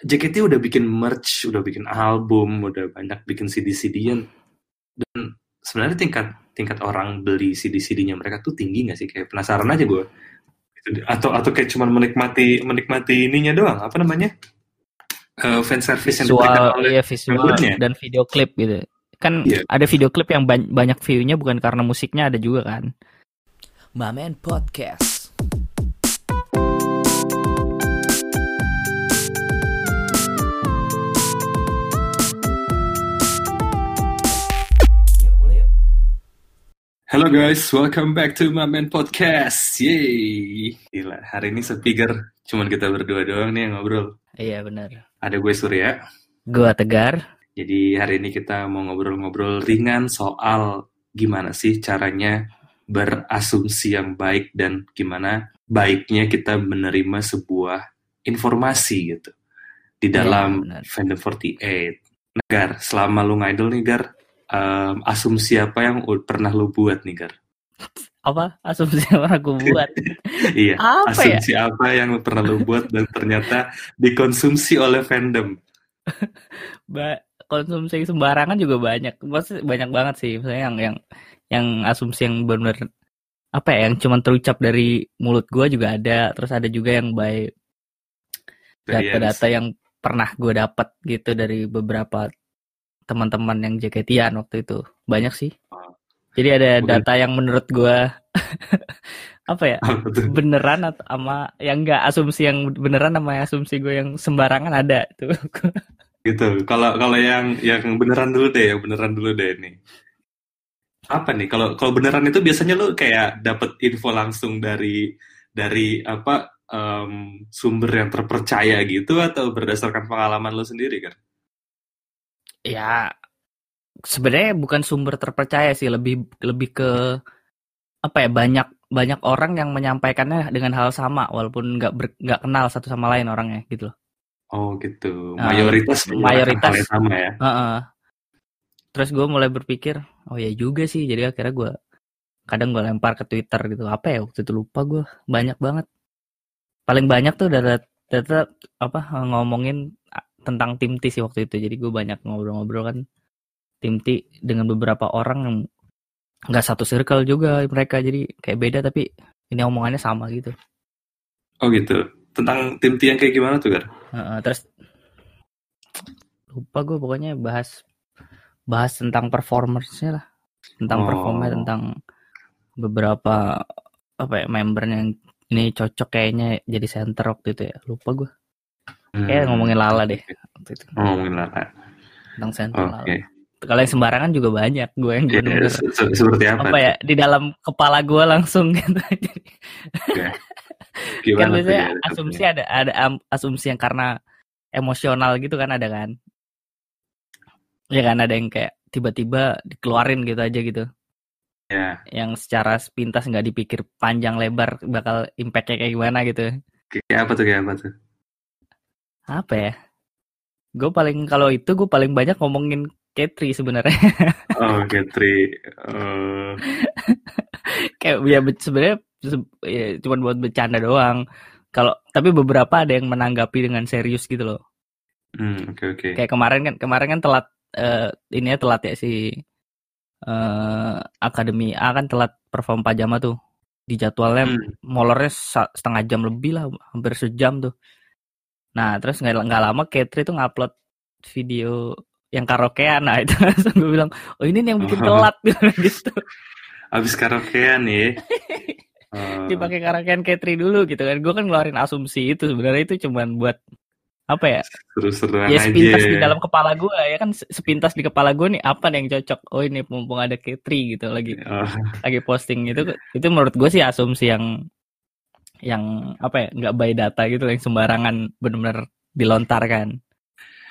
JKT udah bikin merch, udah bikin album, udah banyak bikin CD-CD-an dan sebenarnya tingkat tingkat orang beli CD-CD-nya mereka tuh tinggi nggak sih? Kayak penasaran aja gue. Atau atau kayak cuma menikmati menikmati ininya doang, apa namanya? Uh, fan service visual, yang oleh iya, visual membernya. dan video klip gitu. Kan yeah. ada video klip yang banyak view-nya bukan karena musiknya ada juga kan. Mamen Podcast. Halo guys, welcome back to my man podcast. Yeay. Gila, hari ini speaker cuman kita berdua doang nih yang ngobrol. Iya benar. Ada gue Surya. Gue Tegar. Jadi hari ini kita mau ngobrol-ngobrol ringan soal gimana sih caranya berasumsi yang baik dan gimana baiknya kita menerima sebuah informasi gitu di iya, dalam ya, fandom 48. Negar, selama lu ngidol nih Gar, um, asumsi apa yang pernah lo buat nih Gar? Apa asumsi yang pernah gue buat? iya, apa ya? asumsi ya? apa yang pernah lo buat dan ternyata dikonsumsi oleh fandom? ba konsumsi sembarangan juga banyak, maksudnya banyak banget sih, misalnya yang yang yang asumsi yang benar apa ya yang cuma terucap dari mulut gue juga ada terus ada juga yang by data-data yang pernah gue dapat gitu dari beberapa teman-teman yang jaketian waktu itu. Banyak sih. Oh. jadi ada data yang menurut gue apa ya? Beneran atau sama yang enggak asumsi yang beneran sama asumsi gue yang sembarangan ada itu. Gitu. Kalau kalau yang yang beneran dulu deh yang beneran dulu deh ini apa nih? Kalau kalau beneran itu biasanya lo kayak dapat info langsung dari dari apa um, sumber yang terpercaya gitu atau berdasarkan pengalaman lo sendiri kan Ya, sebenarnya bukan sumber terpercaya sih, lebih lebih ke apa ya banyak banyak orang yang menyampaikannya dengan hal sama walaupun nggak nggak kenal satu sama lain orangnya gitu loh. Oh gitu, mayoritas uh, mayoritas sama ya. Uh -uh. Terus gue mulai berpikir, oh ya juga sih, jadi akhirnya gue kadang gue lempar ke Twitter gitu apa ya waktu itu lupa gue banyak banget. Paling banyak tuh data data apa ngomongin tentang tim T sih waktu itu. Jadi gue banyak ngobrol-ngobrol kan tim T dengan beberapa orang yang nggak satu circle juga mereka. Jadi kayak beda tapi ini omongannya sama gitu. Oh gitu. Tentang tim T yang kayak gimana tuh kan? Uh, terus lupa gue pokoknya bahas bahas tentang performersnya lah tentang oh. performa tentang beberapa apa ya membernya yang ini cocok kayaknya jadi center waktu itu ya lupa gue Hmm. Kayak ngomongin Lala deh. Oh, ngomongin Lala. Tentang sentral okay. Lala. Kalau yang sembarangan juga banyak gue yang yeah, bener, se -se seperti apa? Apa ya di dalam kepala gue langsung gitu. okay. kan biasanya ya, asumsi ada ada asumsi yang karena emosional gitu kan ada kan? Ya kan ada yang kayak tiba-tiba dikeluarin gitu aja gitu. Ya. Yeah. Yang secara sepintas nggak dipikir panjang lebar bakal impactnya kayak gimana gitu. Kayak apa tuh kayak apa tuh? Apa ya? Gue paling kalau itu gue paling banyak ngomongin Katri sebenarnya. Oh Katri uh... kayak ya sebenarnya ya, cuma buat bercanda doang. Kalau tapi beberapa ada yang menanggapi dengan serius gitu loh. Hmm, oke okay, oke. Okay. kayak kemarin kan kemarin kan telat uh, ini ya telat ya si uh, akademi A kan telat perform pajama tuh. Di jadwalnya hmm. molornya setengah jam lebih lah hampir sejam tuh Nah, terus nggak nggak lama Katri tuh ngupload video yang karaokean. Nah, itu langsung gue bilang, "Oh, ini nih yang bikin telat." gitu. Abis karaokean ya. Dipakai karaokean Katri dulu gitu kan. Gue kan ngeluarin asumsi itu sebenarnya itu cuman buat apa ya? Seru-seruan ya sepintas aja. di dalam kepala gue ya kan sepintas di kepala gue nih apa nih yang cocok oh ini mumpung ada Katri gitu lagi oh. lagi posting itu itu menurut gue sih asumsi yang yang apa ya nggak by data gitu yang sembarangan benar-benar dilontarkan.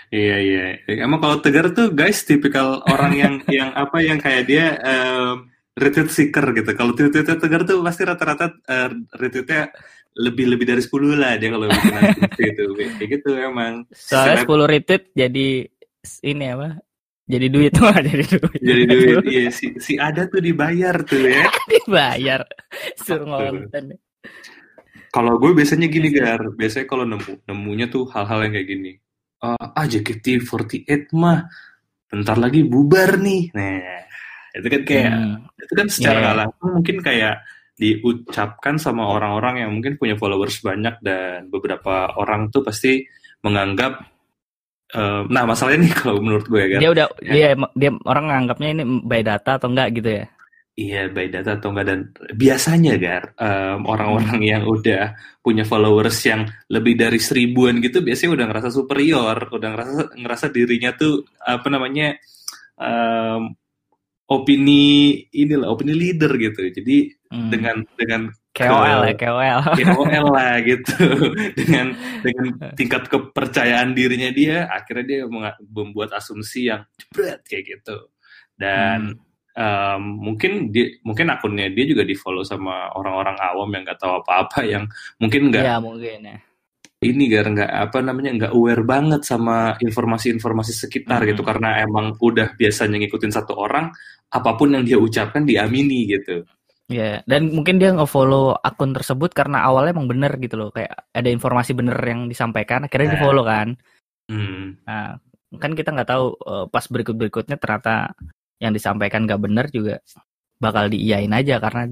Iya iya. Emang kalau Tegar tuh guys tipikal orang yang yang apa yang kayak dia um, retweet seeker gitu. Kalau tweet-tweet Tegar tuh pasti rata-rata uh, retweetnya lebih lebih dari 10 lah dia kalau bikin itu. Kayak gitu emang. Soalnya. 10 retweet jadi ini apa? Jadi duit mah jadi duit. Jadi duit. Iya si si ada tuh dibayar tuh ya. dibayar. Suruh ngonten. Kalau gue biasanya gini Gar, biasanya kalau nemu nemunya tuh hal-hal yang kayak gini. uh, ah JKT48 mah bentar lagi bubar nih. Nah, itu kan kayak hmm. itu kan secara yeah. langsung mungkin kayak diucapkan sama orang-orang yang mungkin punya followers banyak dan beberapa orang tuh pasti menganggap uh, nah masalahnya nih kalau menurut gue ya kan dia udah ya. dia dia orang menganggapnya ini by data atau enggak gitu ya iya by data atau enggak dan biasanya gar um, orang-orang yang udah punya followers yang lebih dari seribuan gitu biasanya udah ngerasa superior udah ngerasa ngerasa dirinya tuh apa namanya um, opini inilah opini leader gitu. Jadi hmm. dengan dengan KOL ya KOL KOL lah gitu. Dengan dengan tingkat kepercayaan dirinya dia akhirnya dia membuat asumsi yang jebret kayak gitu. Dan hmm. Um, mungkin dia mungkin akunnya dia juga di follow sama orang-orang awam yang nggak tahu apa-apa yang mungkin nggak ya mungkin ya ini gar nggak apa namanya nggak aware banget sama informasi-informasi sekitar gitu. hmm. gitu karena emang udah biasanya ngikutin satu orang apa pun yang dia ucapkan diamini gitu. Ya, yeah. dan mungkin dia nge-follow akun tersebut karena awalnya emang bener gitu loh, kayak ada informasi bener yang disampaikan, akhirnya nah. di-follow kan. Hmm. Nah, kan kita nggak tahu uh, pas berikut-berikutnya ternyata yang disampaikan nggak bener juga bakal diiyain aja karena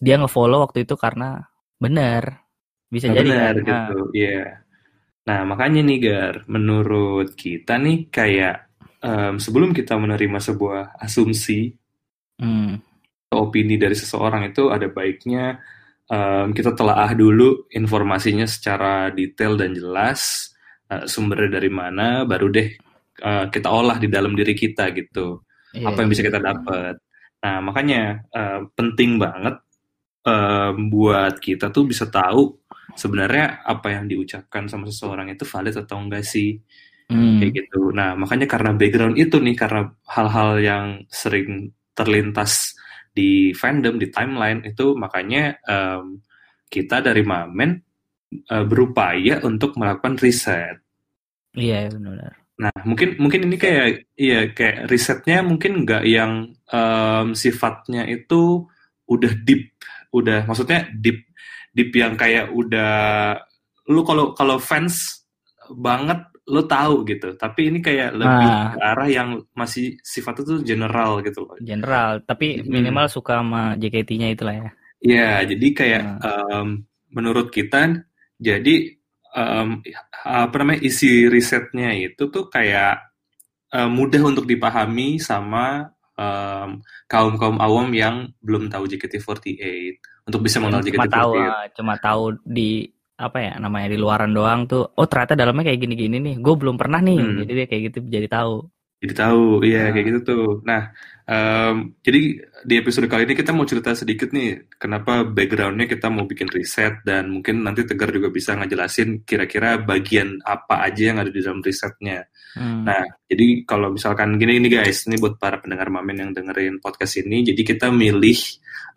dia nge-follow waktu itu karena bener. Bisa nah, jadi bener kan? gitu, iya. Yeah. Nah, makanya nih Gar, menurut kita nih kayak um, sebelum kita menerima sebuah asumsi hmm. opini dari seseorang itu ada baiknya um, kita telaah dulu informasinya secara detail dan jelas uh, sumbernya dari mana baru deh uh, kita olah di dalam diri kita gitu yeah. apa yang bisa kita dapat nah makanya uh, penting banget um, buat kita tuh bisa tahu sebenarnya apa yang diucapkan sama seseorang itu valid atau enggak sih Hmm. Kayak gitu. Nah, makanya karena background itu nih, karena hal-hal yang sering terlintas di fandom, di timeline itu makanya um, kita dari Mamen uh, berupaya untuk melakukan riset. Iya, benar. Nah, mungkin mungkin ini kayak iya kayak risetnya mungkin nggak yang um, sifatnya itu udah deep, udah maksudnya deep deep yang kayak udah lu kalau kalau fans banget lo tahu gitu tapi ini kayak lebih nah. ke arah yang masih sifatnya tuh general gitu loh general tapi minimal hmm. suka sama JKT-nya itulah ya Iya jadi kayak nah. um, menurut kita jadi um, apa namanya isi risetnya itu tuh kayak um, mudah untuk dipahami sama um, kaum kaum awam yang belum tahu JKT48 untuk bisa mengenal JKT48 cuma tahu cuma tahu di apa ya namanya di luaran doang tuh oh ternyata dalamnya kayak gini-gini nih gue belum pernah nih hmm. jadi dia kayak gitu jadi tahu jadi tahu iya nah. kayak gitu tuh nah um, jadi di episode kali ini kita mau cerita sedikit nih kenapa backgroundnya kita mau bikin riset dan mungkin nanti Tegar juga bisa ngejelasin kira-kira bagian apa aja yang ada di dalam risetnya hmm. nah jadi kalau misalkan gini ini guys ini buat para pendengar mamen yang dengerin podcast ini jadi kita milih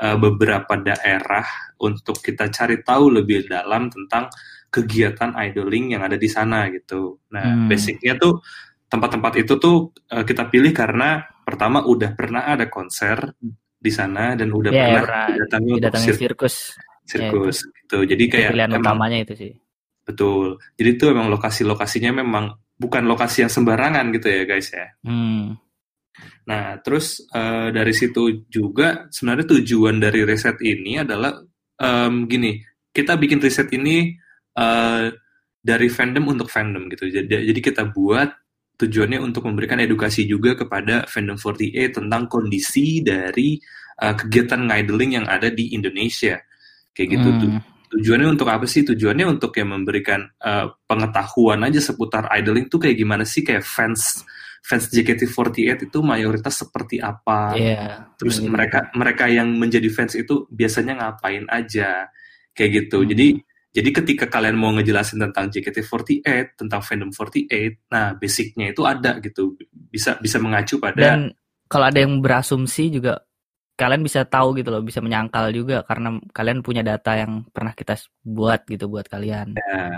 uh, beberapa daerah untuk kita cari tahu lebih dalam tentang kegiatan idling yang ada di sana gitu. Nah, hmm. basicnya tuh tempat-tempat itu tuh uh, kita pilih karena pertama udah pernah ada konser di sana dan udah yeah, pernah didatangi untuk sir sirkus. Sirkus yeah, gitu. Jadi kayak pilihan emang, utamanya itu sih. Betul. Jadi itu emang lokasi-lokasinya memang bukan lokasi yang sembarangan gitu ya, guys ya. Hmm. Nah, terus uh, dari situ juga sebenarnya tujuan dari riset ini adalah um, gini, kita bikin riset ini uh, dari fandom untuk fandom gitu. Jadi, jadi kita buat tujuannya untuk memberikan edukasi juga kepada fandom 48 tentang kondisi dari uh, kegiatan ngidling yang ada di Indonesia. Kayak gitu hmm. tuh. Tujuannya untuk apa sih? Tujuannya untuk ya memberikan uh, pengetahuan aja seputar idling tuh kayak gimana sih kayak fans fans JKT48 itu mayoritas seperti apa. Yeah, Terus bener. mereka mereka yang menjadi fans itu biasanya ngapain aja kayak gitu. Hmm. Jadi jadi ketika kalian mau ngejelasin tentang JKT48, tentang fandom 48, nah basicnya itu ada gitu. Bisa bisa mengacu pada Dan kalau ada yang berasumsi juga kalian bisa tahu gitu loh, bisa menyangkal juga karena kalian punya data yang pernah kita buat gitu buat kalian. Ya,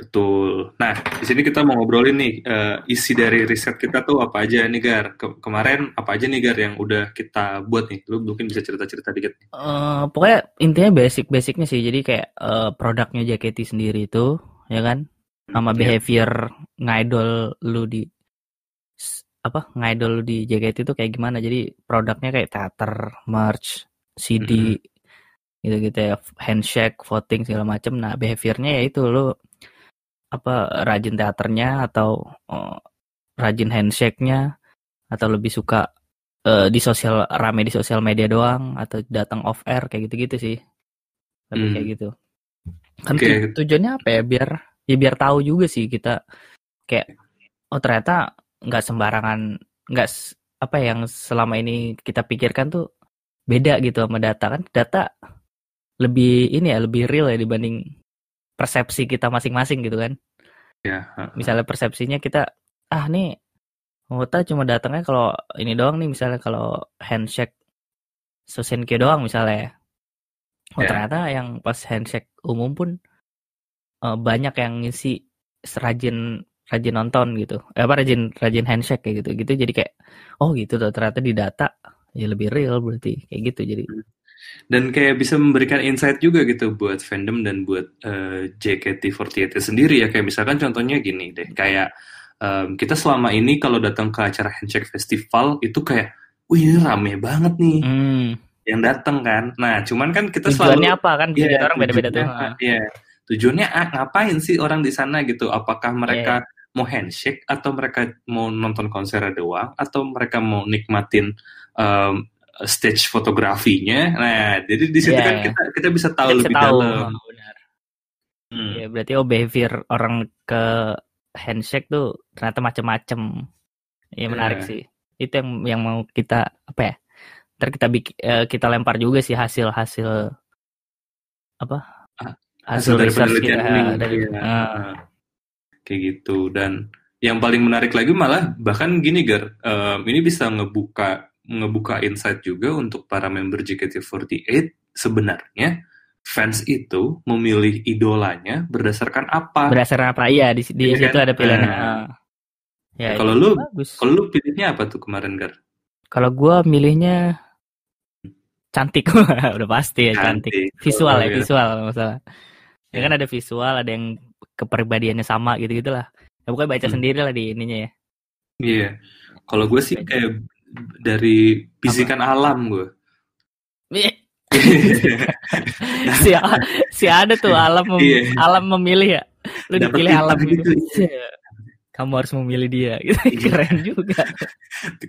Betul. Nah, di sini kita mau ngobrolin nih uh, isi dari riset kita tuh apa aja nih Gar. Ke kemarin apa aja nih Gar yang udah kita buat nih? Lu mungkin bisa cerita-cerita dikit. Uh, pokoknya intinya basic-basicnya sih. Jadi kayak uh, produknya JKT sendiri itu, ya kan? Sama yeah. behavior ngidol lu di apa ngidol lu di JKT itu kayak gimana jadi produknya kayak teater merch CD mm-hmm. gitu gitu ya handshake voting segala macam nah behaviornya ya itu lu apa rajin teaternya atau oh, rajin handshake-nya atau lebih suka uh, di sosial rame di sosial media doang atau datang off air kayak gitu-gitu sih lebih hmm. kayak gitu kan okay. tujuannya apa ya biar ya biar tahu juga sih kita kayak oh ternyata nggak sembarangan nggak apa ya, yang selama ini kita pikirkan tuh beda gitu sama data kan data lebih ini ya lebih real ya dibanding persepsi kita masing-masing gitu kan ya misalnya persepsinya kita ah nih Anggota cuma datangnya kalau ini doang nih misalnya kalau handshake Sosenkyo doang misalnya. Oh yeah. ternyata yang pas handshake umum pun uh, banyak yang ngisi rajin rajin nonton gitu. Eh, apa rajin rajin handshake kayak gitu. Gitu jadi kayak oh gitu tuh ternyata di data ya lebih real berarti kayak gitu jadi. Dan kayak bisa memberikan insight juga gitu buat fandom dan buat uh, JKT48 sendiri ya kayak misalkan contohnya gini deh kayak um, kita selama ini kalau datang ke acara handshake festival itu kayak, wih ini rame banget nih. Hmm. Yang datang kan. Nah, cuman kan kita tujuannya selalu apa kan? Tujuan ya, orang beda-beda tuh. Iya. Tujuannya ah, ngapain sih orang di sana gitu? Apakah mereka yeah. mau handshake atau mereka mau nonton konser doang atau mereka mau nikmatin um, stage fotografinya? Nah, jadi di situ yeah. kan kita kita bisa tahu kita lebih bisa tahu. dalam. Benar. Hmm. Ya, berarti oh behavior orang ke handshake tuh ternyata macem-macem. Ya menarik yeah. sih. Itu yang yang mau kita apa ya? Ntar kita bikin uh, kita lempar juga sih hasil-hasil apa? Hasil, hasil dari penelitian kita, ini. Dari, ya. uh. Kayak gitu dan yang paling menarik lagi malah bahkan gini Gar, um, ini bisa ngebuka ngebuka insight juga untuk para member JKT48 sebenarnya fans itu memilih idolanya berdasarkan apa? Berdasarkan apa? Iya, di, di ya, situ kan? ada pilihan. Nah, ya, kalau lu kalau lu pilihnya apa tuh kemarin, Gar? Kalau gua milihnya cantik udah pasti ya cantik, cantik. visual oh, ya, ya visual masalah ya. ya kan ada visual ada yang kepribadiannya sama gitu gitulah ya bukan baca hmm. sendiri lah di ininya ya iya yeah. kalau gue sih kayak dari fisikan alam gue iya. Si, si ada tuh alam mem, iya. alam memilih ya. Lu Dapet dipilih alam gitu, gitu. kamu harus memilih dia. Gitu iya. keren juga.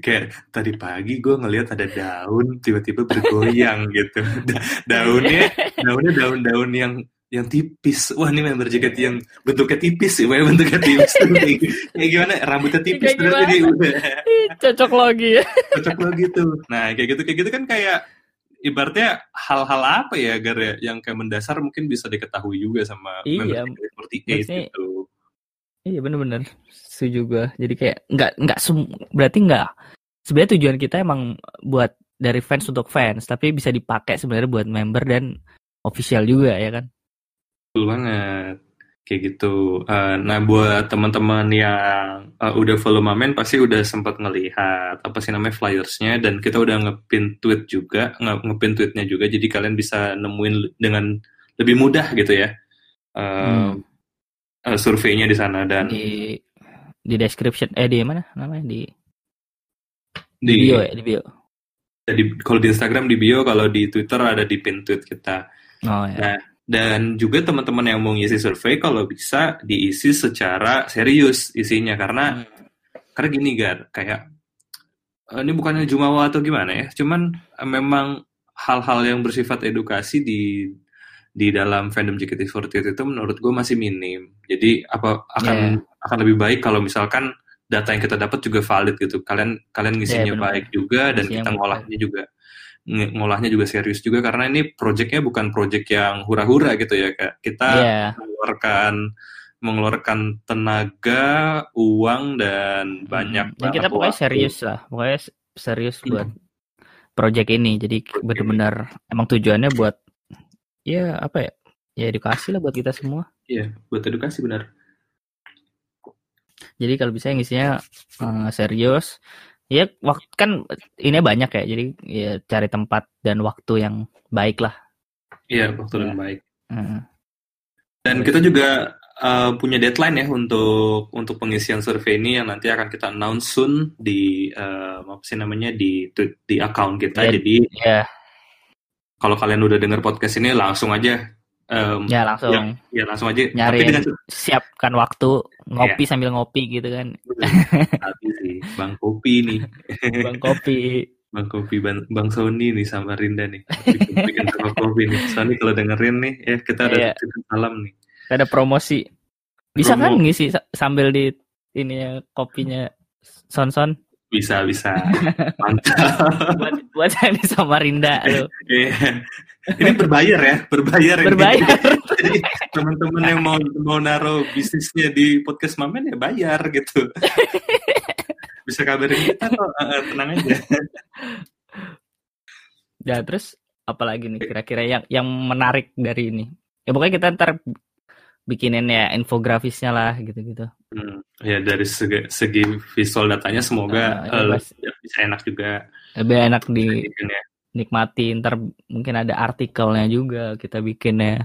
Kayak tadi pagi gue ngelihat ada daun tiba-tiba bergoyang gitu. Da daunnya daunnya daun-daun yang yang tipis. Wah ini member jaket yang bentuknya tipis sih wah bentuknya tipis. Kayak gimana? Rambutnya tipis terus udah cocok lagi ya cocok lagi tuh. Nah kayak gitu kayak gitu kan kayak ibaratnya hal-hal apa ya agar ya yang kayak mendasar mungkin bisa diketahui juga sama iya, seperti gitu. Iya bener-bener. Setuju gue. Jadi kayak nggak nggak berarti nggak sebenarnya tujuan kita emang buat dari fans untuk fans, tapi bisa dipakai sebenarnya buat member dan official juga ya kan? Betul banget kayak gitu. Uh, nah buat teman-teman yang uh, udah follow Mamen pasti udah sempat ngelihat apa sih namanya flyersnya dan kita udah ngepin tweet juga, nge ngepin tweetnya juga, jadi kalian bisa nemuin dengan lebih mudah gitu ya uh, hmm. uh, surveinya di sana dan di di description eh di mana namanya di di, bio ya di bio. Jadi kalau di Instagram di bio, kalau di Twitter ada di pin tweet kita. Oh, ya. Nah dan juga teman-teman yang mau ngisi survei kalau bisa diisi secara serius isinya. Karena hmm. karena gini gar kayak eh, ini bukannya jumawa atau gimana ya? Cuman eh, memang hal-hal yang bersifat edukasi di di dalam fandom JKT48 itu menurut gue masih minim. Jadi apa akan yeah. akan lebih baik kalau misalkan data yang kita dapat juga valid gitu. Kalian kalian ngisinya yeah, baik juga dan kita ngolahnya juga ngolahnya juga serius juga karena ini proyeknya bukan proyek yang hura-hura gitu ya kak kita yeah. mengeluarkan mengeluarkan tenaga uang dan hmm. banyak hmm. kita pokoknya serius lah pokoknya serius hmm. buat proyek ini jadi benar-benar emang tujuannya buat ya apa ya ya edukasi lah buat kita semua iya buat edukasi benar jadi kalau bisa yang isinya uh, serius Ya, waktu kan ini banyak ya. Jadi ya cari tempat dan waktu yang baik lah. Iya, waktu yang baik. Hmm. Dan kita juga uh, punya deadline ya untuk untuk pengisian survei ini yang nanti akan kita announce soon di uh, apa sih namanya di di account kita. Yeah. Jadi yeah. kalau kalian udah dengar podcast ini langsung aja um, ya langsung ya, ya langsung aja nyari Tapi dengan... siapkan waktu ngopi ya. sambil ngopi gitu kan Tapi sih bang kopi nih bang kopi Bang Kopi, Bang, Bang Sony nih sama Rinda nih. Bikin, bikin kopi nih. Sony kalau dengerin nih, ya kita ada yeah. salam nih. Ada promosi. Bisa Promo. kan ngisi sambil di ini ya kopinya Son Son? Bisa, bisa. Mantap. buat, buat ini sama Rinda. Iya. Ini berbayar ya, berbayar. Berbayar. Jadi teman-teman yang mau mau naruh bisnisnya di podcast Mamen ya bayar gitu bisa kabarin kita kok tenang aja ya terus apalagi nih kira-kira yang yang menarik dari ini ya pokoknya kita ntar bikinin ya infografisnya lah gitu-gitu hmm, ya dari segi, segi visual datanya semoga uh, ya, bisa enak juga lebih enak di ya. nikmati ntar mungkin ada artikelnya juga kita bikin ya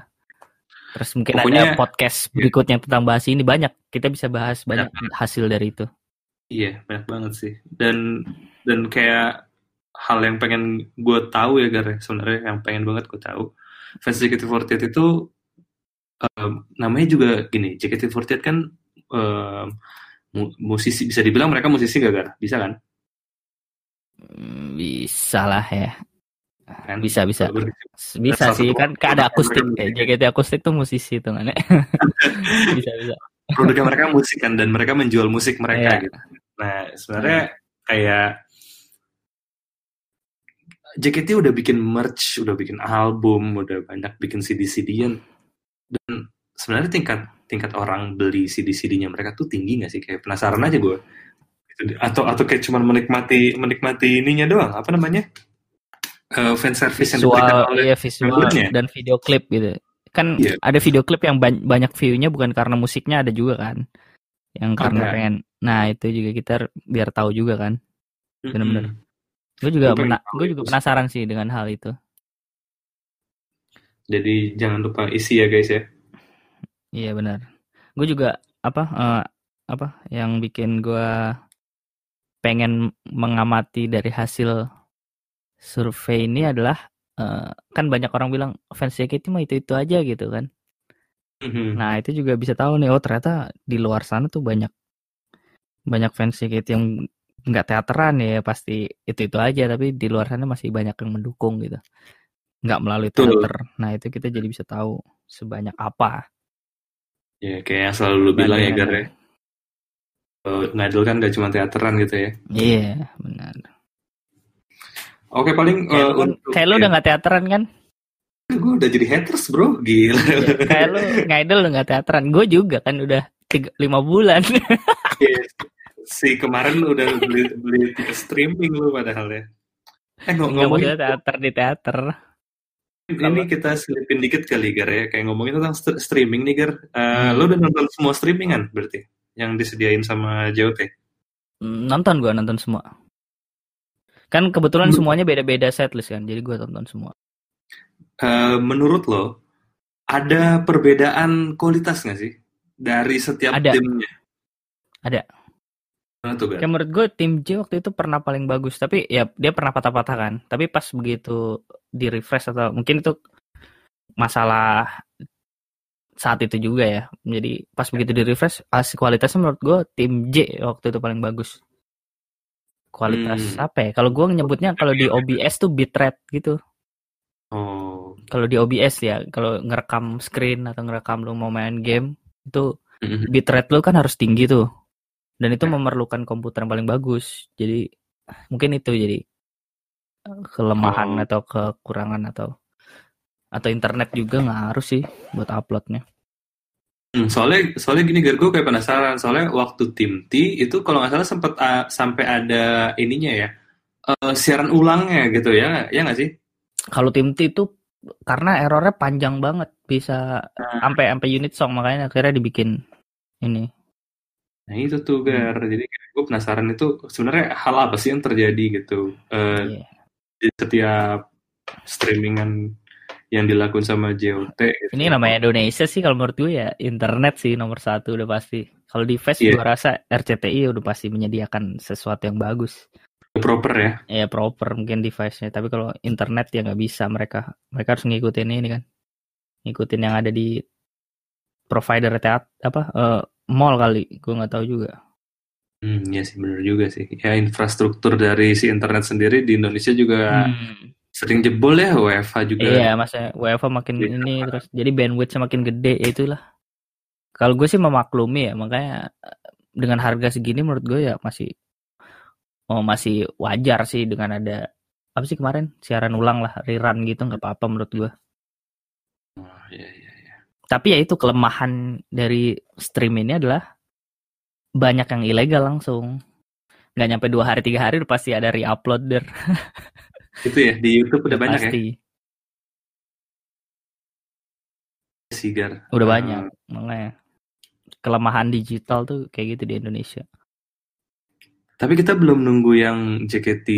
terus mungkin Pokoknya, ada podcast ya. berikutnya tentang bahas ini banyak kita bisa bahas banyak ya. hasil dari itu Iya, banyak banget sih. Dan dan kayak hal yang pengen gue tahu ya Gar, ya, sebenarnya yang pengen banget gue tahu. Fans JKT48 itu um, namanya juga gini, JKT48 kan um, musisi bisa dibilang mereka musisi gak Gar? Bisa kan? Hmm, bisa lah ya. Kan? Bisa bisa. Bisa sih kan ada akustik kayak JKT akustik tuh musisi tuh kan. bisa bisa produknya mereka musik kan dan mereka menjual musik mereka yeah. gitu. Nah sebenarnya yeah. kayak JKT udah bikin merch, udah bikin album, udah banyak bikin CD-CD-an dan sebenarnya tingkat tingkat orang beli CD-CD-nya mereka tuh tinggi gak sih? Kayak penasaran aja gue. Atau atau kayak cuma menikmati menikmati ininya doang, apa namanya? Uh, fan service visual, yang diberikan oleh iya, visual dan video klip gitu kan yeah. ada video klip yang banyak view-nya bukan karena musiknya ada juga kan yang karena okay. pengen nah itu juga kita biar tahu juga kan benar-benar mm-hmm. gue juga gue juga penasaran sih dengan hal itu jadi jangan lupa isi ya guys ya. Iya benar. Gue juga apa uh, apa yang bikin gue pengen mengamati dari hasil survei ini adalah uh, kan banyak orang bilang fans JKT mah itu itu aja gitu kan. Mm-hmm. nah itu juga bisa tahu nih oh ternyata di luar sana tuh banyak banyak fans JKT yang nggak teateran ya pasti itu itu aja tapi di luar sana masih banyak yang mendukung gitu nggak melalui teater nah itu kita jadi bisa tahu sebanyak apa ya kayak yang selalu lu bilang ya Gar ya ngadil kan gak cuma teateran gitu ya iya yeah, benar Oke paling kayak, uh, lu, untuk, kayak lu udah gak teateran kan? Gue udah jadi haters bro, gila. Ya, kayak lu ngaidol udah gak teateran, gue juga kan udah tiga, lima bulan. yes. Si kemarin udah beli beli streaming lu padahal ya. Eh ng ngomongin teater di teater. Ini kita selipin dikit kali Gar ya, kayak ngomongin tentang st streaming nih Gar. Uh, hmm. Lu udah nonton semua streamingan berarti? Yang disediain sama JOT? Hmm, nonton gue nonton semua. Kan kebetulan hmm. semuanya beda-beda setlist kan, jadi gue tonton semua. Uh, menurut lo, ada perbedaan kualitas nggak sih dari setiap ada. timnya? Ada. Tuh, Kayak menurut gue tim J waktu itu pernah paling bagus, tapi ya dia pernah patah-patah kan. Tapi pas begitu di refresh atau mungkin itu masalah saat itu juga ya. Jadi pas begitu di refresh, kualitasnya menurut gue tim J waktu itu paling bagus kualitas hmm. apa ya? Kalau gue nyebutnya kalau di OBS tuh bitrate gitu. Oh. Kalau di OBS ya, kalau ngerekam screen atau ngerekam lu mau main game itu mm-hmm. bitrate lu kan harus tinggi tuh. Dan itu memerlukan komputer yang paling bagus. Jadi mungkin itu jadi kelemahan oh. atau kekurangan atau atau internet juga nggak harus sih buat uploadnya. Hmm, soalnya soalnya gini Gar, gue kayak penasaran soalnya waktu tim T itu kalau nggak salah sempat uh, sampai ada ininya ya uh, siaran ulangnya gitu ya ya nggak sih? Kalau tim T itu karena errornya panjang banget bisa nah. sampai sampai unit song makanya akhirnya dibikin ini. Nah itu tuh. Gar, hmm. jadi gue penasaran itu sebenarnya hal apa sih yang terjadi gitu uh, yeah. di setiap streamingan yang dilakukan sama JOT. Gitu. Ini namanya Indonesia sih kalau menurut gue ya internet sih nomor satu udah pasti. Kalau device yeah. gue rasa RCTI udah pasti menyediakan sesuatu yang bagus. Proper ya? Ya proper mungkin device-nya. Tapi kalau internet ya nggak bisa mereka. Mereka harus ngikutin ini kan. Ngikutin yang ada di provider teat apa uh, mall kali. Gue nggak tahu juga. Hmm, ya sih benar juga sih. Ya infrastruktur dari si internet sendiri di Indonesia juga hmm sering jebol ya WFH juga. Iya, masa WFH makin ya, ini terus jadi bandwidth semakin gede ya itulah. Kalau gue sih memaklumi ya, makanya dengan harga segini menurut gue ya masih oh masih wajar sih dengan ada apa sih kemarin siaran ulang lah, rerun gitu nggak apa-apa menurut gue. Oh, iya, iya. Tapi ya itu kelemahan dari stream ini adalah banyak yang ilegal langsung. Nggak nyampe dua hari tiga hari udah pasti ada re-upload der. Itu ya di YouTube udah banyak ya? Pasti. ya. Sigar. Udah uh, banyak, makanya kelemahan digital tuh kayak gitu di Indonesia. Tapi kita belum nunggu yang JKT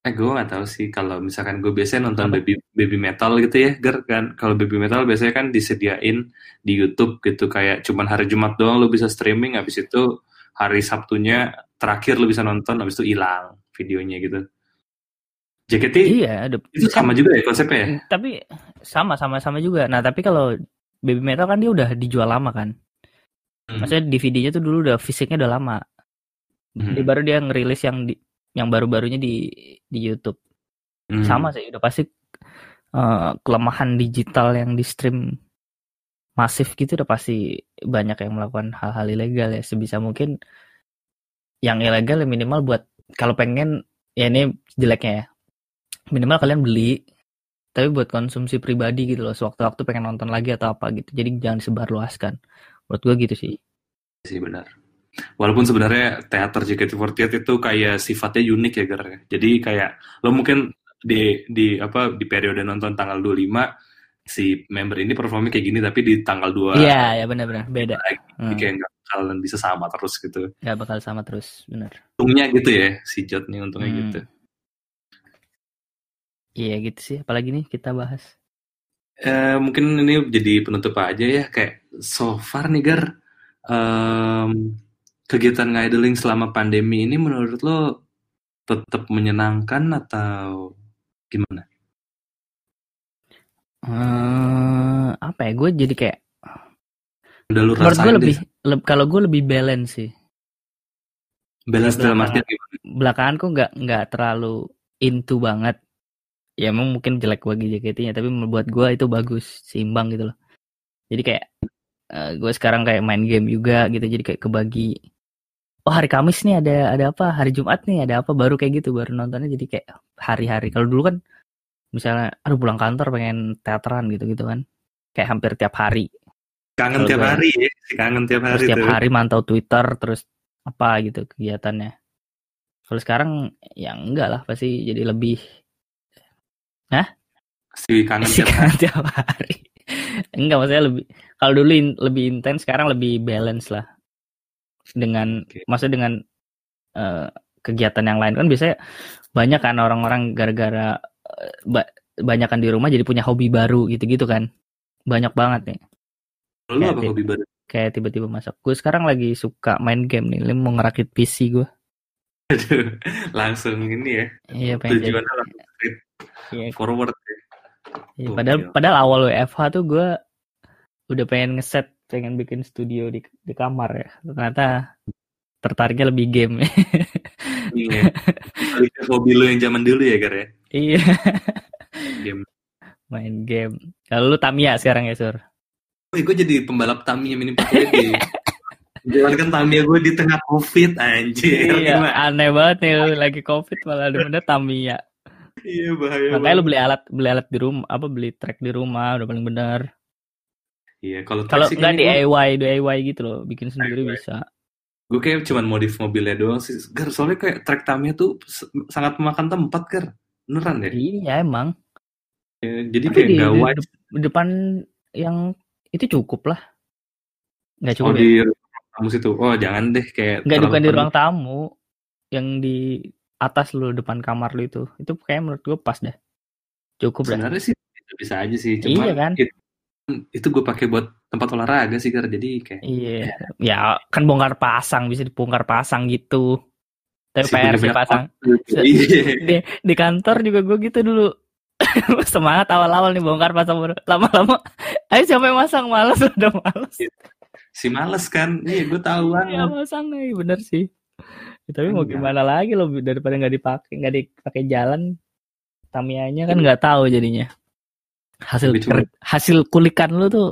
eh gue gak tahu sih kalau misalkan gue biasanya nonton baby baby metal gitu ya ger kan. Kalau baby metal biasanya kan disediain di YouTube gitu kayak cuman hari Jumat doang lo bisa streaming habis itu hari Sabtunya terakhir lo bisa nonton habis itu hilang videonya gitu. JKT iya ada, itu sama juga ya konsepnya ya? Tapi sama sama sama juga. Nah tapi kalau baby metal kan dia udah dijual lama kan. Hmm. maksudnya DVD-nya tuh dulu udah fisiknya udah lama. Hmm. jadi baru dia ngerilis yang di yang baru-barunya di di YouTube. Hmm. sama sih udah pasti uh, kelemahan digital yang di stream masif gitu udah pasti banyak yang melakukan hal-hal ilegal ya. Sebisa mungkin yang ilegal ya minimal buat kalau pengen ya ini jeleknya ya. Minimal kalian beli tapi buat konsumsi pribadi gitu loh. Sewaktu-waktu pengen nonton lagi atau apa gitu. Jadi jangan disebarluaskan. Menurut gue gitu sih. Sih benar walaupun sebenarnya teater JKT48 itu kayak sifatnya unik ya Gar jadi kayak lo mungkin di di apa di periode nonton tanggal 25 si member ini performnya kayak gini tapi di tanggal 2 iya ya benar-benar beda. hmm. kayak nggak bakalan bisa sama terus gitu. Nggak bakal sama terus benar untungnya gitu ya si Jot nih untungnya hmm. gitu. Iya gitu sih, apalagi nih kita bahas. Uh, mungkin ini jadi penutup aja ya, kayak so far nih Gar, um, kegiatan ngidling selama pandemi ini menurut lo tetap menyenangkan atau gimana? Uh, apa ya, gue jadi kayak Udah lu menurut gue lebih, le kalau gue lebih balance sih. Balance dalam artian gimana? Belakangan kok nggak nggak terlalu into banget ya emang mungkin jelek bagi JKT-nya tapi membuat gue itu bagus seimbang gitu loh jadi kayak uh, eh, gue sekarang kayak main game juga gitu jadi kayak kebagi oh hari Kamis nih ada ada apa hari Jumat nih ada apa baru kayak gitu baru nontonnya jadi kayak hari-hari kalau dulu kan misalnya aduh pulang kantor pengen teateran gitu gitu kan kayak hampir tiap hari kangen tiap hari ya kangen tiap hari tiap hari mantau Twitter terus apa gitu kegiatannya kalau sekarang ya enggak lah pasti jadi lebih Hah? Si kangen si tiap hari. tiap hari. Enggak maksudnya lebih kalau dulu in, lebih intens sekarang lebih balance lah. Dengan okay. maksudnya dengan uh, kegiatan yang lain kan biasanya banyak kan orang-orang gara-gara uh, ba banyak kan di rumah jadi punya hobi baru gitu-gitu kan. Banyak banget nih. Lu apa hobi baru? Kayak tiba-tiba masak. Gue sekarang lagi suka main game nih. Mau ngerakit PC gue. langsung ini ya. Iya, pengen Tujuannya jadi... Iya. Forward ya. Iya, padahal padahal awal WFH tuh gue udah pengen ngeset pengen bikin studio di di kamar ya. Ternyata tertariknya lebih game. iya. Hobi lu yang zaman dulu ya, Gar ya? Iya. game. Main game. Kalau lu Tamiya sekarang ya, Sur? Oh, gue jadi pembalap Tamiya mini di Jalankan Tamiya gue di tengah Covid anjir. Iya, aneh banget nih lagi Covid malah ada bener Tamiya. Iya bahaya. Makanya lu beli alat beli alat di rumah apa beli track di rumah udah paling benar. Iya kalau kalau nggak DIY DIY gitu loh bikin sendiri DIY. bisa. Gue kayak cuman modif mobilnya doang sih. Gar soalnya kayak track tamnya tuh sangat memakan tempat kan. Beneran ya? Iya emang. Ya, jadi Tapi kayak di. Di, di depan yang itu cukup lah. Nggak cukup oh, ya? di ruang tamu situ. Oh jangan deh kayak. Nggak bukan di ruang tamu. Yang di atas lu depan kamar lu itu itu kayak menurut gue pas deh cukup sebenarnya sih bisa aja sih cuma Iya kan? itu, itu gue pakai buat tempat olahraga sih Gar. jadi kayak Iya. Ya kan bongkar pasang bisa dibongkar pasang gitu. Tapi si PR sih banyak pasang. waktu. Iya. Di, di kantor juga gue gitu dulu. Semangat awal-awal nih bongkar pasang baru. Lama-lama, ayo siapa yang masang malas udah malas. si males kan iya gue tahu Iya banget masang nih bener sih. Ya, tapi mau gimana lagi loh daripada nggak dipakai nggak dipakai jalan Tamianya kan nggak tahu jadinya. Hasil ker- hasil kulikan lu tuh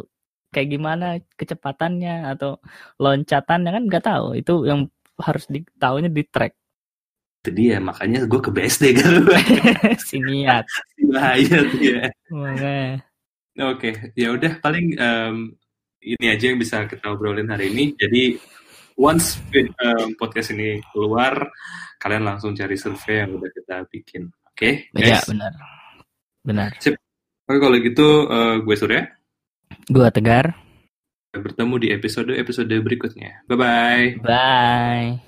kayak gimana kecepatannya atau loncatannya kan nggak tahu. Itu yang harus ditahunya di track. itu dia makanya gue ke BSD kan si niat. bahaya tuh ya. Oke, ya udah paling em, ini aja yang bisa kita obrolin hari ini. Jadi once em, podcast ini keluar, kalian langsung cari survei yang udah kita bikin. Oke, Iya guys. benar. Benar. Oke kalau gitu eh, gue Surya. Gua tegar. Bertemu di episode episode berikutnya. Bye bye. Bye.